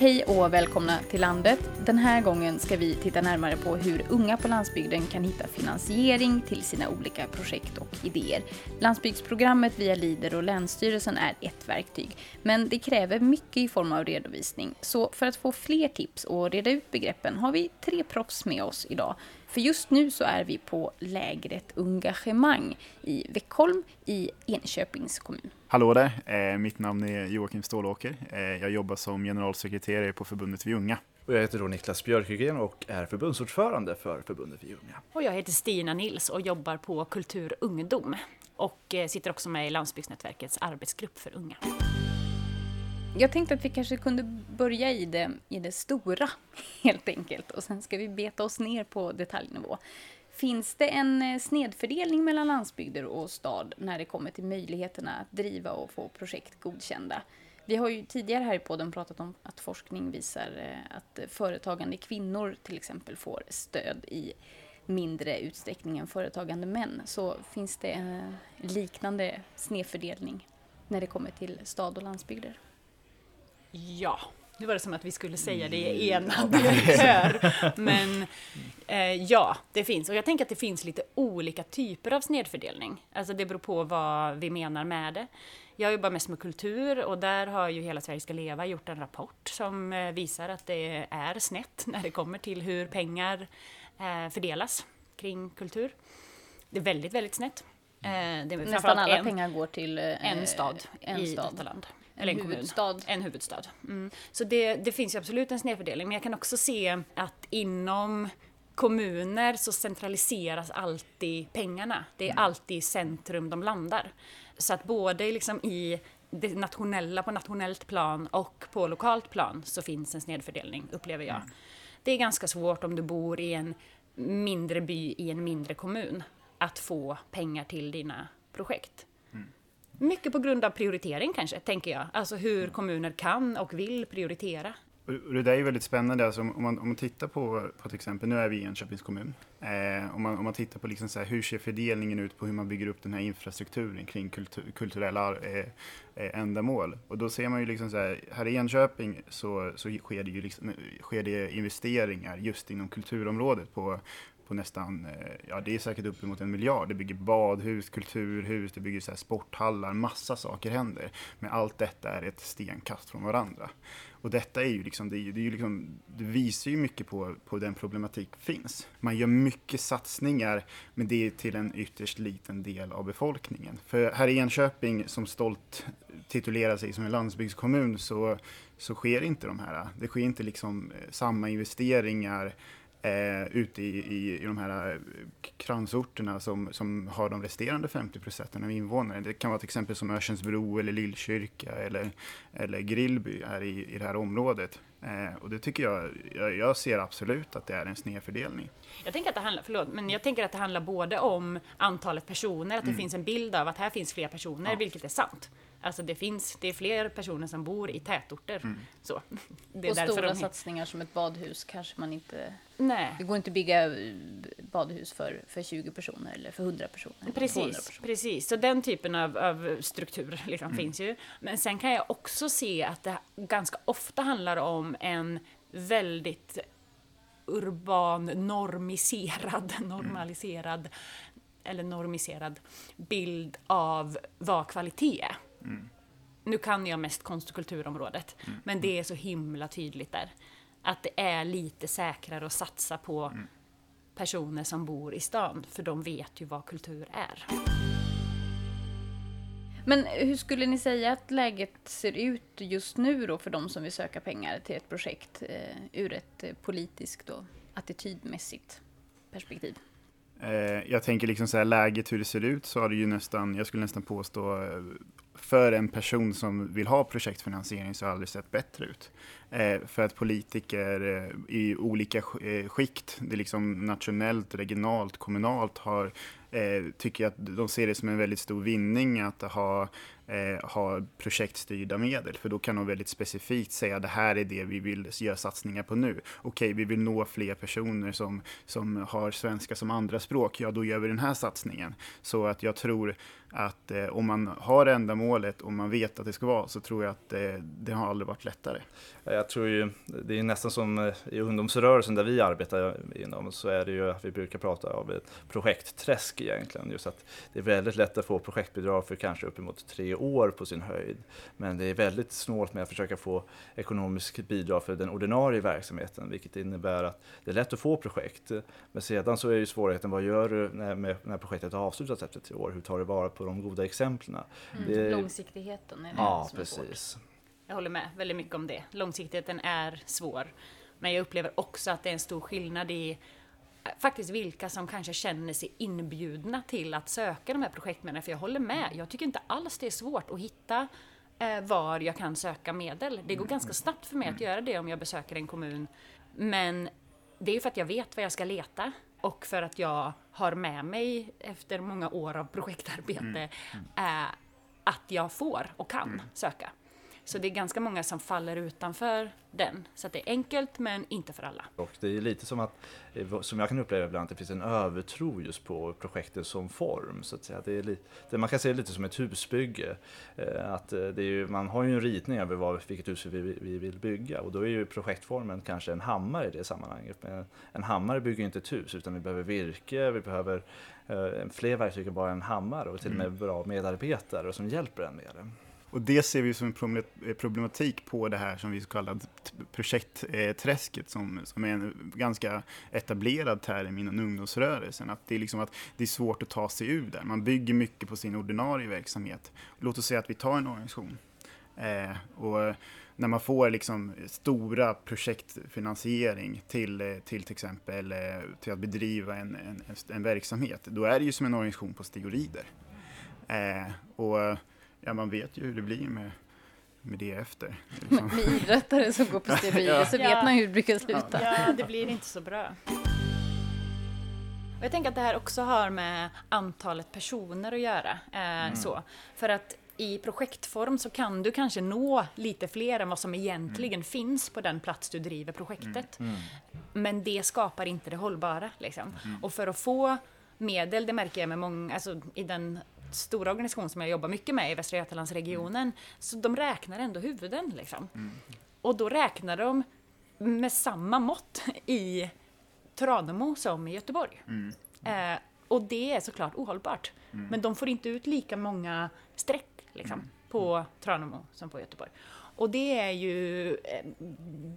Hej och välkomna till landet. Den här gången ska vi titta närmare på hur unga på landsbygden kan hitta finansiering till sina olika projekt och idéer. Landsbygdsprogrammet via Lider och Länsstyrelsen är ett verktyg, men det kräver mycket i form av redovisning. Så för att få fler tips och reda ut begreppen har vi tre proffs med oss idag. För just nu så är vi på lägret Engagemang i Veckholm i Enköpings kommun. Hallå där, eh, mitt namn är Joakim Stålåker. Eh, jag jobbar som generalsekreterare på förbundet Vi Unga. Och jag heter då Niklas Björkegren och är förbundsordförande för förbundet Vi Unga. Och jag heter Stina Nils och jobbar på Kultur Ungdom och eh, sitter också med i Landsbygdsnätverkets arbetsgrupp för unga. Jag tänkte att vi kanske kunde börja i det, i det stora, helt enkelt. Och sen ska vi beta oss ner på detaljnivå. Finns det en eh, snedfördelning mellan landsbygder och stad när det kommer till möjligheterna att driva och få projekt godkända? Vi har ju tidigare här i podden pratat om att forskning visar eh, att företagande kvinnor till exempel får stöd i mindre utsträckning än företagande män. Så finns det en liknande snedfördelning när det kommer till stad och landsbygder? Ja, nu var det som att vi skulle säga det i enad kör. Men eh, ja, det finns. Och jag tänker att det finns lite olika typer av snedfördelning. Alltså det beror på vad vi menar med det. Jag jobbar mest med kultur och där har ju Hela Sverige ska leva gjort en rapport som eh, visar att det är snett när det kommer till hur pengar eh, fördelas kring kultur. Det är väldigt, väldigt snett. Eh, Nästan alla en, pengar går till eh, en stad en i stad. detta land. En, en huvudstad. En huvudstad. Mm. Så det, det finns ju absolut en snedfördelning, men jag kan också se att inom kommuner så centraliseras alltid pengarna. Det är mm. alltid i centrum de landar. Så att både liksom i det nationella, på nationellt plan och på lokalt plan så finns en snedfördelning, upplever jag. Mm. Det är ganska svårt om du bor i en mindre by i en mindre kommun att få pengar till dina projekt. Mycket på grund av prioritering kanske, tänker jag. Alltså hur kommuner kan och vill prioritera. Och det där är väldigt spännande. Alltså, om, man, om man tittar på, på till exempel, nu är vi i Enköpings kommun. Eh, om, man, om man tittar på liksom så här, hur ser fördelningen ut på hur man bygger upp den här infrastrukturen kring kultur, kulturella eh, eh, ändamål. Och då ser man ju liksom så här, här i Enköping så, så sker, det ju liksom, sker det investeringar just inom kulturområdet på på nästan, eh, ja det är säkert uppemot en miljard. Det bygger badhus, kulturhus, det bygger så sporthallar, massa saker händer. Men allt detta är ett stenkast från varandra. Och detta är ju liksom, det, är, det, är ju liksom, det visar ju mycket på, på den problematik finns. Man gör mycket satsningar, men det är till en ytterst liten del av befolkningen. För här i Enköping, som stolt titulerar sig som en landsbygdskommun, så, så sker inte de här. Det sker inte liksom eh, samma investeringar eh, ute i, i, i de här eh, kransorterna som, som har de resterande 50 procenten av invånare. Det kan vara till exempel som Örsundsbro eller Lillkyrka eller, eller Grillby här i, i det här området. Eh, och det tycker jag, jag, jag, ser absolut att det är en snedfördelning. Jag tänker att det handlar, förlåt, men jag tänker att det handlar både om antalet personer, att det mm. finns en bild av att här finns fler personer, ja. vilket är sant. Alltså det finns, det är fler personer som bor i tätorter. Mm. Så. Det är och stora de... satsningar som ett badhus kanske man inte... Nej. Det går inte att bygga badhus för, för 20 personer eller för 100 personer. Precis, personer. precis. så den typen av, av struktur liksom mm. finns ju. Men sen kan jag också se att det ganska ofta handlar om en väldigt urban, normiserad, normaliserad eller normiserad bild av vad kvalitet är. Mm. Nu kan jag mest konst och kulturområdet, mm. men det är så himla tydligt där. Att det är lite säkrare att satsa på mm. personer som bor i stan, för de vet ju vad kultur är. Men hur skulle ni säga att läget ser ut just nu då för de som vill söka pengar till ett projekt eh, ur ett eh, politiskt och attitydmässigt perspektiv? Eh, jag tänker liksom så här, läget hur det ser ut så har det ju nästan, jag skulle nästan påstå för en person som vill ha projektfinansiering så har det aldrig sett bättre ut. Eh, för att politiker eh, i olika eh, skikt, det är liksom nationellt, regionalt, kommunalt, har, eh, tycker att de ser det som en väldigt stor vinning att ha eh, ha projektstyrda medel, för då kan de väldigt specifikt säga det här är det vi vill göra satsningar på nu. Okej, vi vill nå fler personer som, som har svenska som andraspråk, ja då gör vi den här satsningen. Så att jag tror att eh, om man har ändamålet och man vet att det ska vara så tror jag att eh, det har aldrig varit lättare. Jag tror ju, det är nästan som eh, i ungdomsrörelsen där vi arbetar inom, så är det ju att vi brukar prata om ett projektträsk egentligen. Just att det är väldigt lätt att få projektbidrag för kanske uppemot tre år på sin höjd. Men det är väldigt snålt med att försöka få ekonomiskt bidrag för den ordinarie verksamheten, vilket innebär att det är lätt att få projekt. Men sedan så är ju svårigheten, vad gör du när, när projektet har avslutats efter tre år? Hur tar du vara på de goda exemplen? Mm. Det... Långsiktigheten är det Ja, som precis. är svårt. Jag håller med väldigt mycket om det. Långsiktigheten är svår. Men jag upplever också att det är en stor skillnad i faktiskt vilka som kanske känner sig inbjudna till att söka de här projektmedlen. För jag håller med, jag tycker inte alls det är svårt att hitta eh, var jag kan söka medel. Det går ganska snabbt för mig att göra det om jag besöker en kommun. Men det är för att jag vet var jag ska leta och för att jag har med mig efter många år av projektarbete eh, att jag får och kan söka. Så det är ganska många som faller utanför den. Så att det är enkelt men inte för alla. Och det är lite som att, eh, som jag kan uppleva ibland, att det finns en övertro just på projektet som form. Så att säga. Det är lite, man kan se det lite som ett husbygge. Eh, Att eh, det är ju, man har ju en ritning över vad, vilket hus vi, vi vill bygga och då är ju projektformen kanske en hammare i det sammanhanget. Men en hammare bygger ju inte ett hus utan vi behöver virke, vi behöver eh, fler verktyg än bara en hammare och till och med bra medarbetare som hjälper en med det. Och det ser vi som en eh, problematik på det här som vi kallar projektträsket eh, som, som är en ganska etablerad term inom ungdomsrörelsen. Att det är liksom att det är svårt att ta sig ur där. Man bygger mycket på sin ordinarie verksamhet. Låt oss säga att vi tar en organisation. Eh, och när man får liksom stora projektfinansiering till, eh, till till exempel till att bedriva en, en, en verksamhet, då är det ju som en organisation på steroider. Eh, och ja, man vet ju hur det blir med, med det efter. Liksom. Med idrottare som går på steroider så Ja. vet man hur det brukar sluta. Ja, det blir inte så bra. Och jag tänker att det här också har med antalet personer att göra. Eh, så. För att i projektform så kan du kanske nå lite fler än vad som egentligen finns på den plats du driver projektet. Men det skapar inte det hållbara. Liksom. Och för att få medel, det märker jag med många, alltså i den stora organisation som jag jobbar mycket med i Västra Götalandsregionen, så de räknar ändå huvuden. Liksom. Och då räknar de med samma mått i Tranemo som i Göteborg. Eh, och det är såklart ohållbart. Men de får inte ut lika många streck liksom, på Tranemo som på Göteborg. Och det är ju, eh,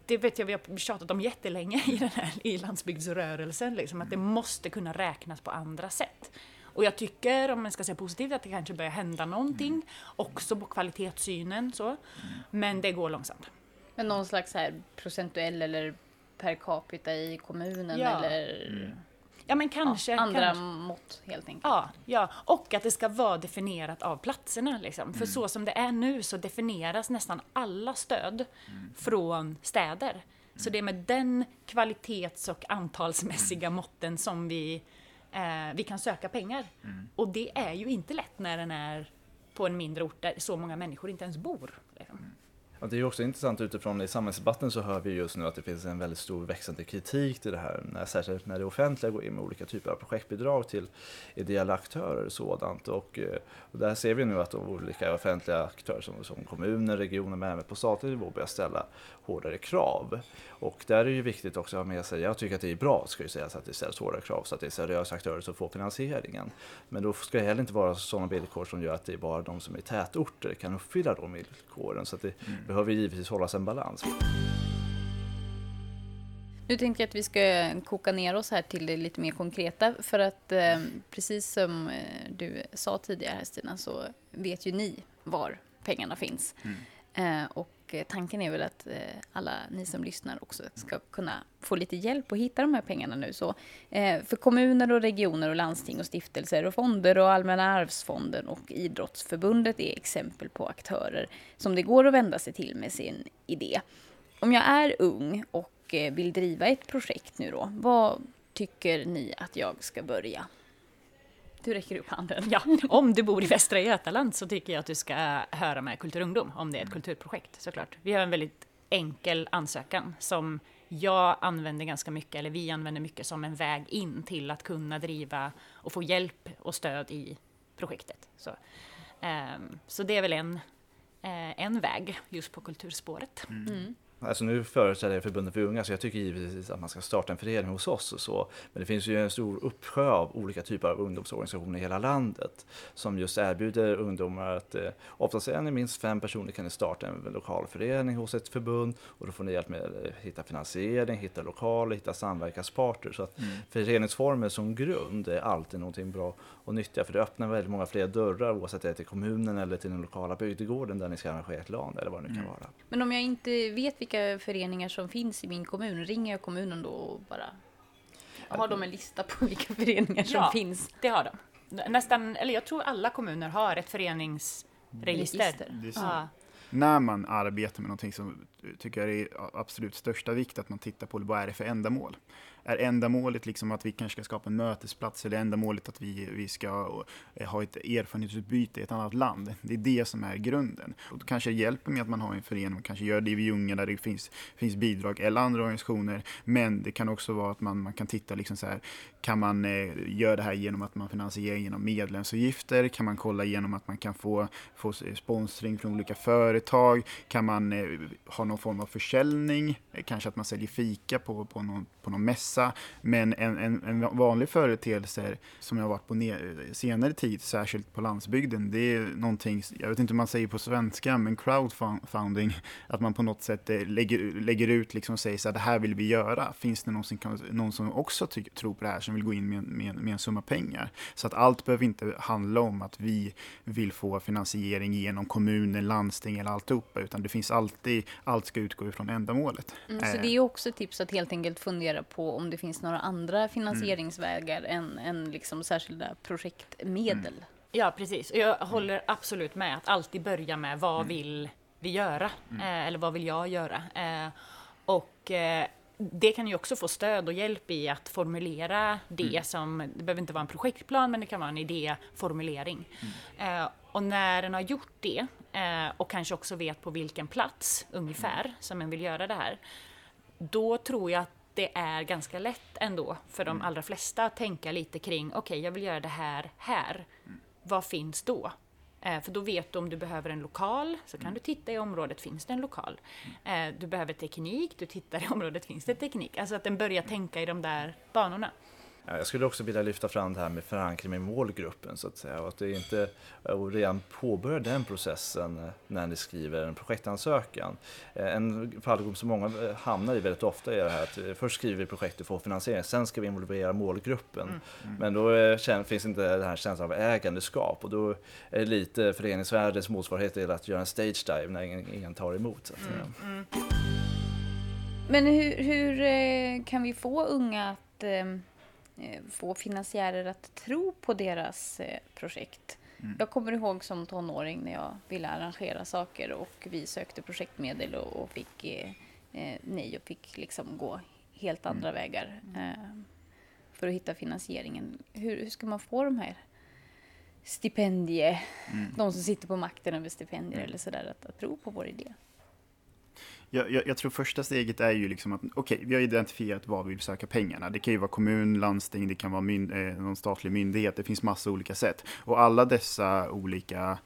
det vet jag vi har tjatat om jättelänge i den här i landsbygdsrörelsen, liksom, att det måste kunna räknas på andra sätt. Och jag tycker, om man ska säga positivt, att det kanske börjar hända någonting, också på kvalitetssynen så. Men det går långsamt. Men någon slags här procentuell eller per capita i kommunen Ja. eller Ja men kanske. ja, andra kanske. mått helt enkelt. Ja, ja, och att det ska vara definierat av platserna. Liksom. För så som det är nu så definieras nästan alla stöd från städer. Så det är med den kvalitets och antalsmässiga måtten som vi, eh, vi kan söka pengar. Och det är ju inte lätt när den är på en mindre ort där så många människor inte ens bor. Liksom. Ja, det är ju också intressant utifrån i samhällsdebatten så hör vi just nu att det finns en väldigt stor växande kritik till det här, när, särskilt när det offentliga går in med olika typer av projektbidrag till ideella aktörer och sådant. Och, eh, och där ser vi nu att de olika offentliga aktörer som, som kommuner, regioner men även på statlig nivå börjar ställa hårdare krav. Och där är det ju viktigt också att ha med sig, jag tycker att det är bra ska ju sägas att det ställs hårdare krav så att det är seriösa aktörer som får finansieringen. Men då ska det heller inte vara sådana villkor som gör att det är bara de som är i tätorter kan uppfylla de villkoren. Så att det mm behöver givetvis hållas en balans. Nu tänkte jag att vi ska koka ner oss här till det lite mer konkreta. För att eh, precis som eh, du sa tidigare här Stina, så vet ju ni var pengarna finns. Eh, och Eh, tanken är väl att eh, alla ni som lyssnar också ska kunna få lite hjälp att hitta de här pengarna nu. Så, eh, för kommuner och regioner och landsting och stiftelser och fonder och Allmänna arvsfonden och Idrottsförbundet är exempel på aktörer som det går att vända sig till med sin idé. Om jag är ung och vill driva ett projekt nu då, vad tycker ni att jag ska börja du räcker upp handen. Ja, om du bor i Västra Götaland så tycker jag att du ska höra med Kultur Ungdom om det är ett kulturprojekt såklart. Vi har en väldigt enkel ansökan som jag använder ganska mycket, eller vi använder mycket som en väg in till att kunna driva och få hjälp och stöd i projektet. Så, um, så det är väl en, eh, en väg just på kulturspåret. Mm. Alltså nu företräder jag förbundet för unga så jag tycker givetvis att man ska starta en förening hos oss och så. Men det finns ju en stor uppsjö av olika typer av ungdomsorganisationer i hela landet som just erbjuder ungdomar att eh, oftast är ni minst fem personer kan ni starta en lokal förening hos ett förbund och då får ni hjälp med att hitta finansiering, hitta lokaler, hitta samverkanspartner. Så att mm. föreningsformer som grund är alltid någonting bra och nyttiga för det öppnar väldigt många fler dörrar oavsett det är till kommunen eller till den lokala bygdegården där ni ska arrangera ett LAN eller vad det nu kan mm. vara. Men om jag inte vet vilka vilka föreningar som finns i min kommun? Ringer jag kommunen då och bara... Har de en lista på vilka föreningar som ja, finns? det har de. Nästan, eller jag tror alla kommuner har ett föreningsregister. Ja. När man arbetar med någonting så tycker jag det är absolut största vikt att man tittar på vad är det för ändamål är ändamålet liksom att vi kanske ska skapa en mötesplats eller ändamålet att vi, vi ska eh, ha ett erfarenhetsutbyte i ett annat land. Det är det som är grunden. Och då kanske det hjälper med att man har en förening, man kanske gör det i Ljunga där det finns, finns bidrag eller andra organisationer. Men det kan också vara att man, man kan titta liksom så här, kan man eh, göra det här genom att man finansierar genom medlemsavgifter? Kan man kolla genom att man kan få, få sponsring från olika företag? Kan man eh, ha någon form av försäljning? Eh, kanske att man säljer fika på, på, någon, på någon mässa. Men en, en, en vanlig företeelse som jag har varit på senare tid, särskilt på landsbygden, det är någonting, jag vet inte om man säger på svenska, men crowdfunding, att man på något sätt eh, lägger, lägger ut liksom och säger så här, det här vill vi göra. Finns det någon som, någon som också ty, tror på det här, som vill gå in med, med, med en summa pengar? Så att allt behöver inte handla om att vi vill få finansiering genom kommunen, landsting eller alltihopa, utan det finns alltid, allt ska utgå ifrån ändamålet. Mm, så det är också ett tips att helt enkelt fundera på om det finns några andra finansieringsvägar mm. än, än liksom särskilda projektmedel. Mm. Ja, precis. Jag håller absolut med att alltid börja med vad mm. vill vi göra? Mm. Eh, eller vad vill jag göra? Eh, och eh, det kan ju också få stöd och hjälp i att formulera det mm. som, det behöver inte vara en projektplan, men det kan vara en idéformulering. Mm. Eh, och när en har gjort det eh, och kanske också vet på vilken plats ungefär mm. som en vill göra det här, då tror jag att det är ganska lätt ändå för de mm. allra flesta att tänka lite kring, okej, okay, jag vill göra det här här. Mm. Vad finns då? Eh, för då vet du om du behöver en lokal, så kan mm. du titta i området, finns det en lokal? Eh, du behöver teknik, du tittar i området, finns det teknik? Alltså att den börjar tänka i de där banorna. Jag skulle också vilja lyfta fram det här med förankring med målgruppen så att säga. Och att det inte och redan påbörja den processen eh, när ni skriver en projektansökan. Eh, en fallgrop som många eh, hamnar i väldigt ofta är det här att först skriver vi projektet för finansiering, sen ska vi involvera målgruppen. Mm. Mm. Men då finns inte den här känslan av ägandeskap och då är det lite föreningsvärldens motsvarighet till att göra en stage dive när ingen, tar emot. Så. Mm. mm. Men hur, hur, kan vi få unga att Eh, få finansiärer att tro på deras eh, projekt. Mm. Jag kommer ihåg som tonåring när jag ville arrangera saker och vi sökte projektmedel och, och fick eh, eh, nej och fick liksom gå helt andra mm. vägar eh, för att hitta finansieringen. Hur, hur, ska man få de här stipendier, mm. de som sitter på makten över stipendier mm. eller sådär, att, att tro på vår idé? Jag, jag, jag, tror första steget är ju liksom att, okej, okay, vi har identifierat var vi vill söka pengarna. Det kan ju vara kommun, landsting, det kan vara myn, eh, någon statlig myndighet, det finns massa olika sätt. Och alla dessa olika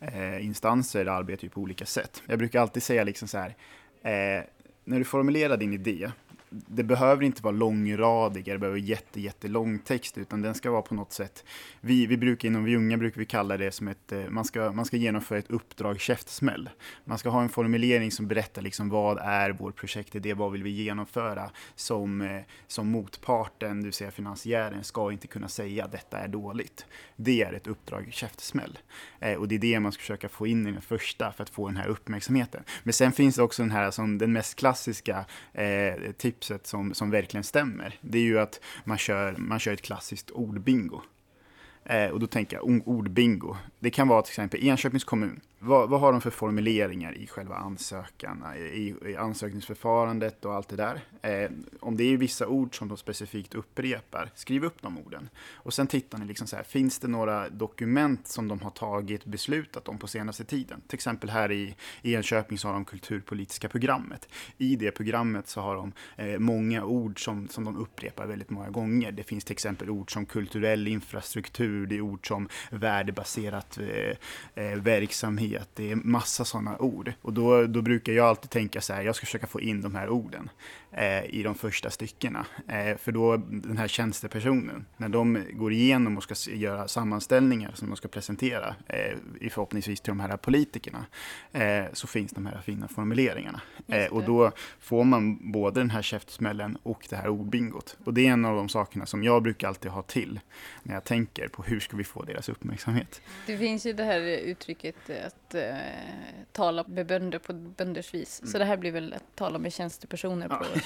eh, instanser arbetar ju på olika sätt. Jag brukar alltid säga liksom så här, eh, när du formulerar din idé, det behöver inte vara långradig, det behöver jätte, jättelång text, utan den ska vara på något sätt, vi, vi brukar inom Ljunga brukar vi kalla det som ett, eh, man ska, man ska genomföra ett uppdrag käftsmäll. Man ska ha en formulering som berättar liksom vad är vår projektidé, vad vill vi genomföra, som, eh, som motparten, det vill säga finansiären, ska inte kunna säga att detta är dåligt. Det är ett uppdrag käftsmäll. Eh, och det är det man ska försöka få in i den första för att få den här uppmärksamheten. Men sen finns det också den här, som den mest klassiska eh, tips tipset som, som verkligen stämmer, det är ju att man kör, man kör ett klassiskt ordbingo. Eh, och då tänker jag ordbingo. Det kan vara till exempel Enköpings kommun vad, vad har de för formuleringar i själva ansökan, i, i ansökningsförfarandet och allt det där. Eh, om det är vissa ord som de specifikt upprepar, skriv upp de orden. Och sen tittar ni, liksom så här, finns det några dokument som de har tagit beslutat om på senaste tiden? Till exempel här i, i Enköping så har de kulturpolitiska programmet. I det programmet så har de eh, många ord som, som de upprepar väldigt många gånger. Det finns till exempel ord som kulturell infrastruktur, det är ord som värdebaserat eh, eh att det är massa sådana ord. Och då, då brukar jag alltid tänka så här, jag ska försöka få in de här orden eh, i de första styckena. Eh, för då den här tjänstepersonen, när de går igenom och ska göra sammanställningar som de ska presentera, eh, förhoppningsvis till de här politikerna, eh, så finns de här fina formuleringarna. Och då får man både den här käftsmällen och det här ordbingot. Och det är en av de sakerna som jag brukar alltid ha till när jag tänker på hur ska vi få deras uppmärksamhet. Det finns ju det här uttrycket att tala med bönder på bönders vis. Mm. Så det här blir väl att tala med tjänstepersoner på ja.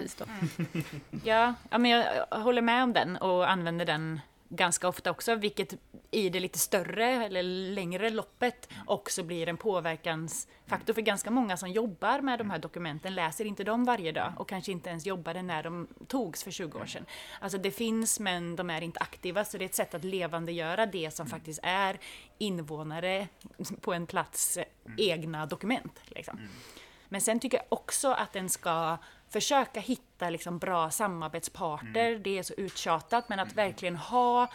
Vis då. Mm. Ja, ja, men jag håller med om den och använder den ganska ofta också, vilket i det lite större eller längre loppet också blir en påverkansfaktor för ganska många som jobbar med de här dokumenten läser inte dem varje dag och kanske inte ens jobbade när de togs för 20 år sedan. Alltså det finns men de är inte aktiva så det är ett sätt att levandegöra det som faktiskt är invånare på en plats egna dokument. Liksom. Men sen tycker jag också att den ska försöka hitta liksom bra samarbetspartner. Mm. Det är så uttjatat, men att verkligen ha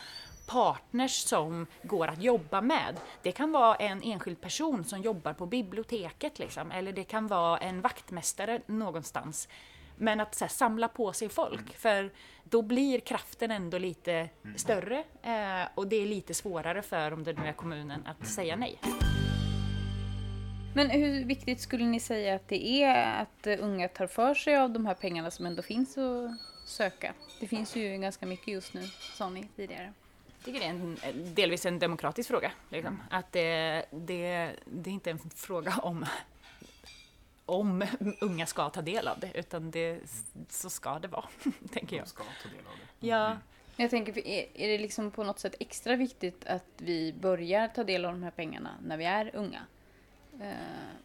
partners som går att jobba med. Det kan vara en enskild person som jobbar på biblioteket, liksom, eller det kan vara en vaktmästare någonstans. Men att här, samla på sig folk, mm. för då blir kraften ändå lite mm. större eh, och det är lite svårare för, om det nu är kommunen, att säga nej. Men hur viktigt skulle ni säga att det är att unga tar för sig av de här pengarna som ändå finns att söka? Det finns ju ganska mycket just nu, sa ni tidigare. Jag tycker det är en, delvis en demokratisk fråga. Liksom. Att det, det, det är inte en fråga om om unga ska ta del av det, utan det, så ska det vara, tänker jag. De ska ta del av det. Ja. Mm. Jag tänker, är, är det liksom på något sätt extra viktigt att vi börjar ta del av de här pengarna när vi är unga? Eh,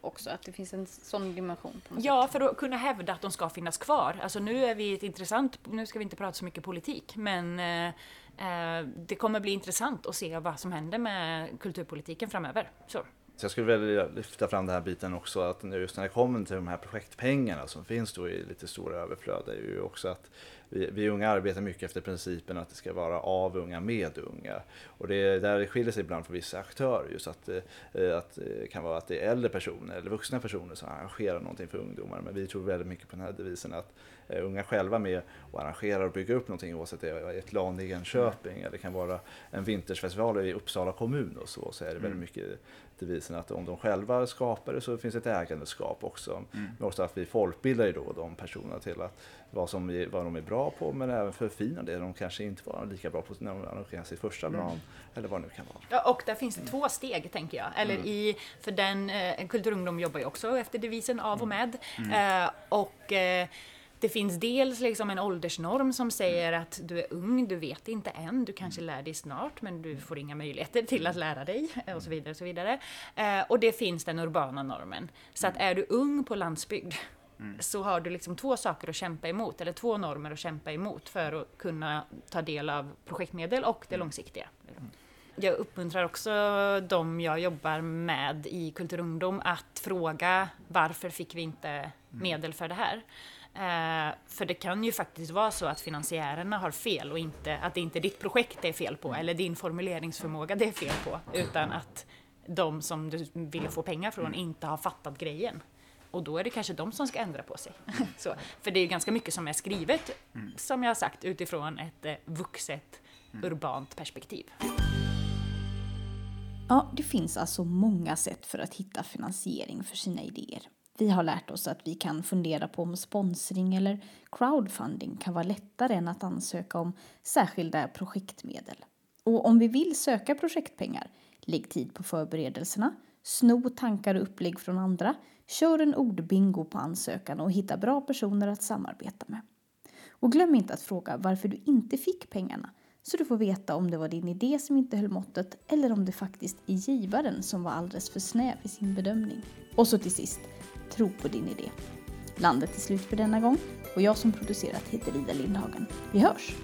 också, att det finns en sån dimension. ja, sätt. för att kunna hävda att de ska finnas kvar. Alltså nu är vi ett intressant, nu ska vi inte prata så mycket politik, men eh, eh, det kommer bli intressant att se vad som händer med kulturpolitiken framöver. Så. Så jag skulle vilja lyfta fram den här biten också, att just när det kommer till de här projektpengarna som finns då i lite stora överflöd, är ju också att vi, vi unga arbetar mycket efter principen att det ska vara av unga med unga. Och det där det skiljer sig ibland från vissa aktörer, just att, eh, att det kan vara att det är äldre personer eller vuxna personer som arrangerar någonting för ungdomar. Men vi tror väldigt mycket på den här devisen att eh, unga själva med och arrangerar och bygger upp någonting oavsett det är ett LAN i Enköping eller det kan vara en vintersfestival i Uppsala kommun och så, så är det väldigt mm. mycket devisen att om de själva skapar det så finns ett ägandeskap också. Mm. Men också att vi folkbildar ju då de personerna till att vad, som vi, vad de är bra på men även förfina det de kanske inte var lika bra på när de arrangerar sitt första mm. eller vad det nu kan vara. Ja, och där finns det två steg tänker jag. Eller mm. i, för den, eh, Kulturungdom jobbar ju också efter devisen av och med. Mm. Eh, och eh, det finns dels liksom en åldersnorm som säger att du är ung, du vet inte än, du kanske lär dig snart men du får inga möjligheter till att lära dig och så vidare. Och, så vidare. Eh, och det finns den urbana normen. Så att är du ung på landsbygd Mm. så har du liksom två saker att kämpa emot, eller två normer att kämpa emot för att kunna ta del av projektmedel och det mm. långsiktiga. Mm. Jag uppmuntrar också de jag jobbar med i Kulturungdom att fråga varför fick vi inte mm. medel för det här? Eh, för det kan ju faktiskt vara så att finansiärerna har fel och inte att det inte är ditt projekt det är fel på eller din formuleringsförmåga det är fel på utan att de som du ville få pengar från inte har fattat grejen. Och då är det kanske de som ska ändra på sig. så, för det är ganska mycket som är skrivet, mm. som jag har sagt, utifrån ett eh, vuxet, mm. urbant perspektiv. Ja, det finns alltså många sätt för att hitta finansiering för sina idéer. Vi har lärt oss att vi kan fundera på om sponsring eller crowdfunding kan vara lättare än att ansöka om särskilda projektmedel. Och om vi vill söka projektpengar, lägg tid på förberedelserna, sno tankar och upplägg från andra, kör en ordbingo på ansökan och hitta bra personer att samarbeta med. Och glöm inte att fråga varför du inte fick pengarna så du får veta om det var din idé som inte höll måttet eller om det faktiskt är givaren som var alldeles för snäv i sin bedömning. Och så till sist, tro på din idé. Landet är slut för denna gång och jag som producerat heter Ida Lindhagen. Vi hörs!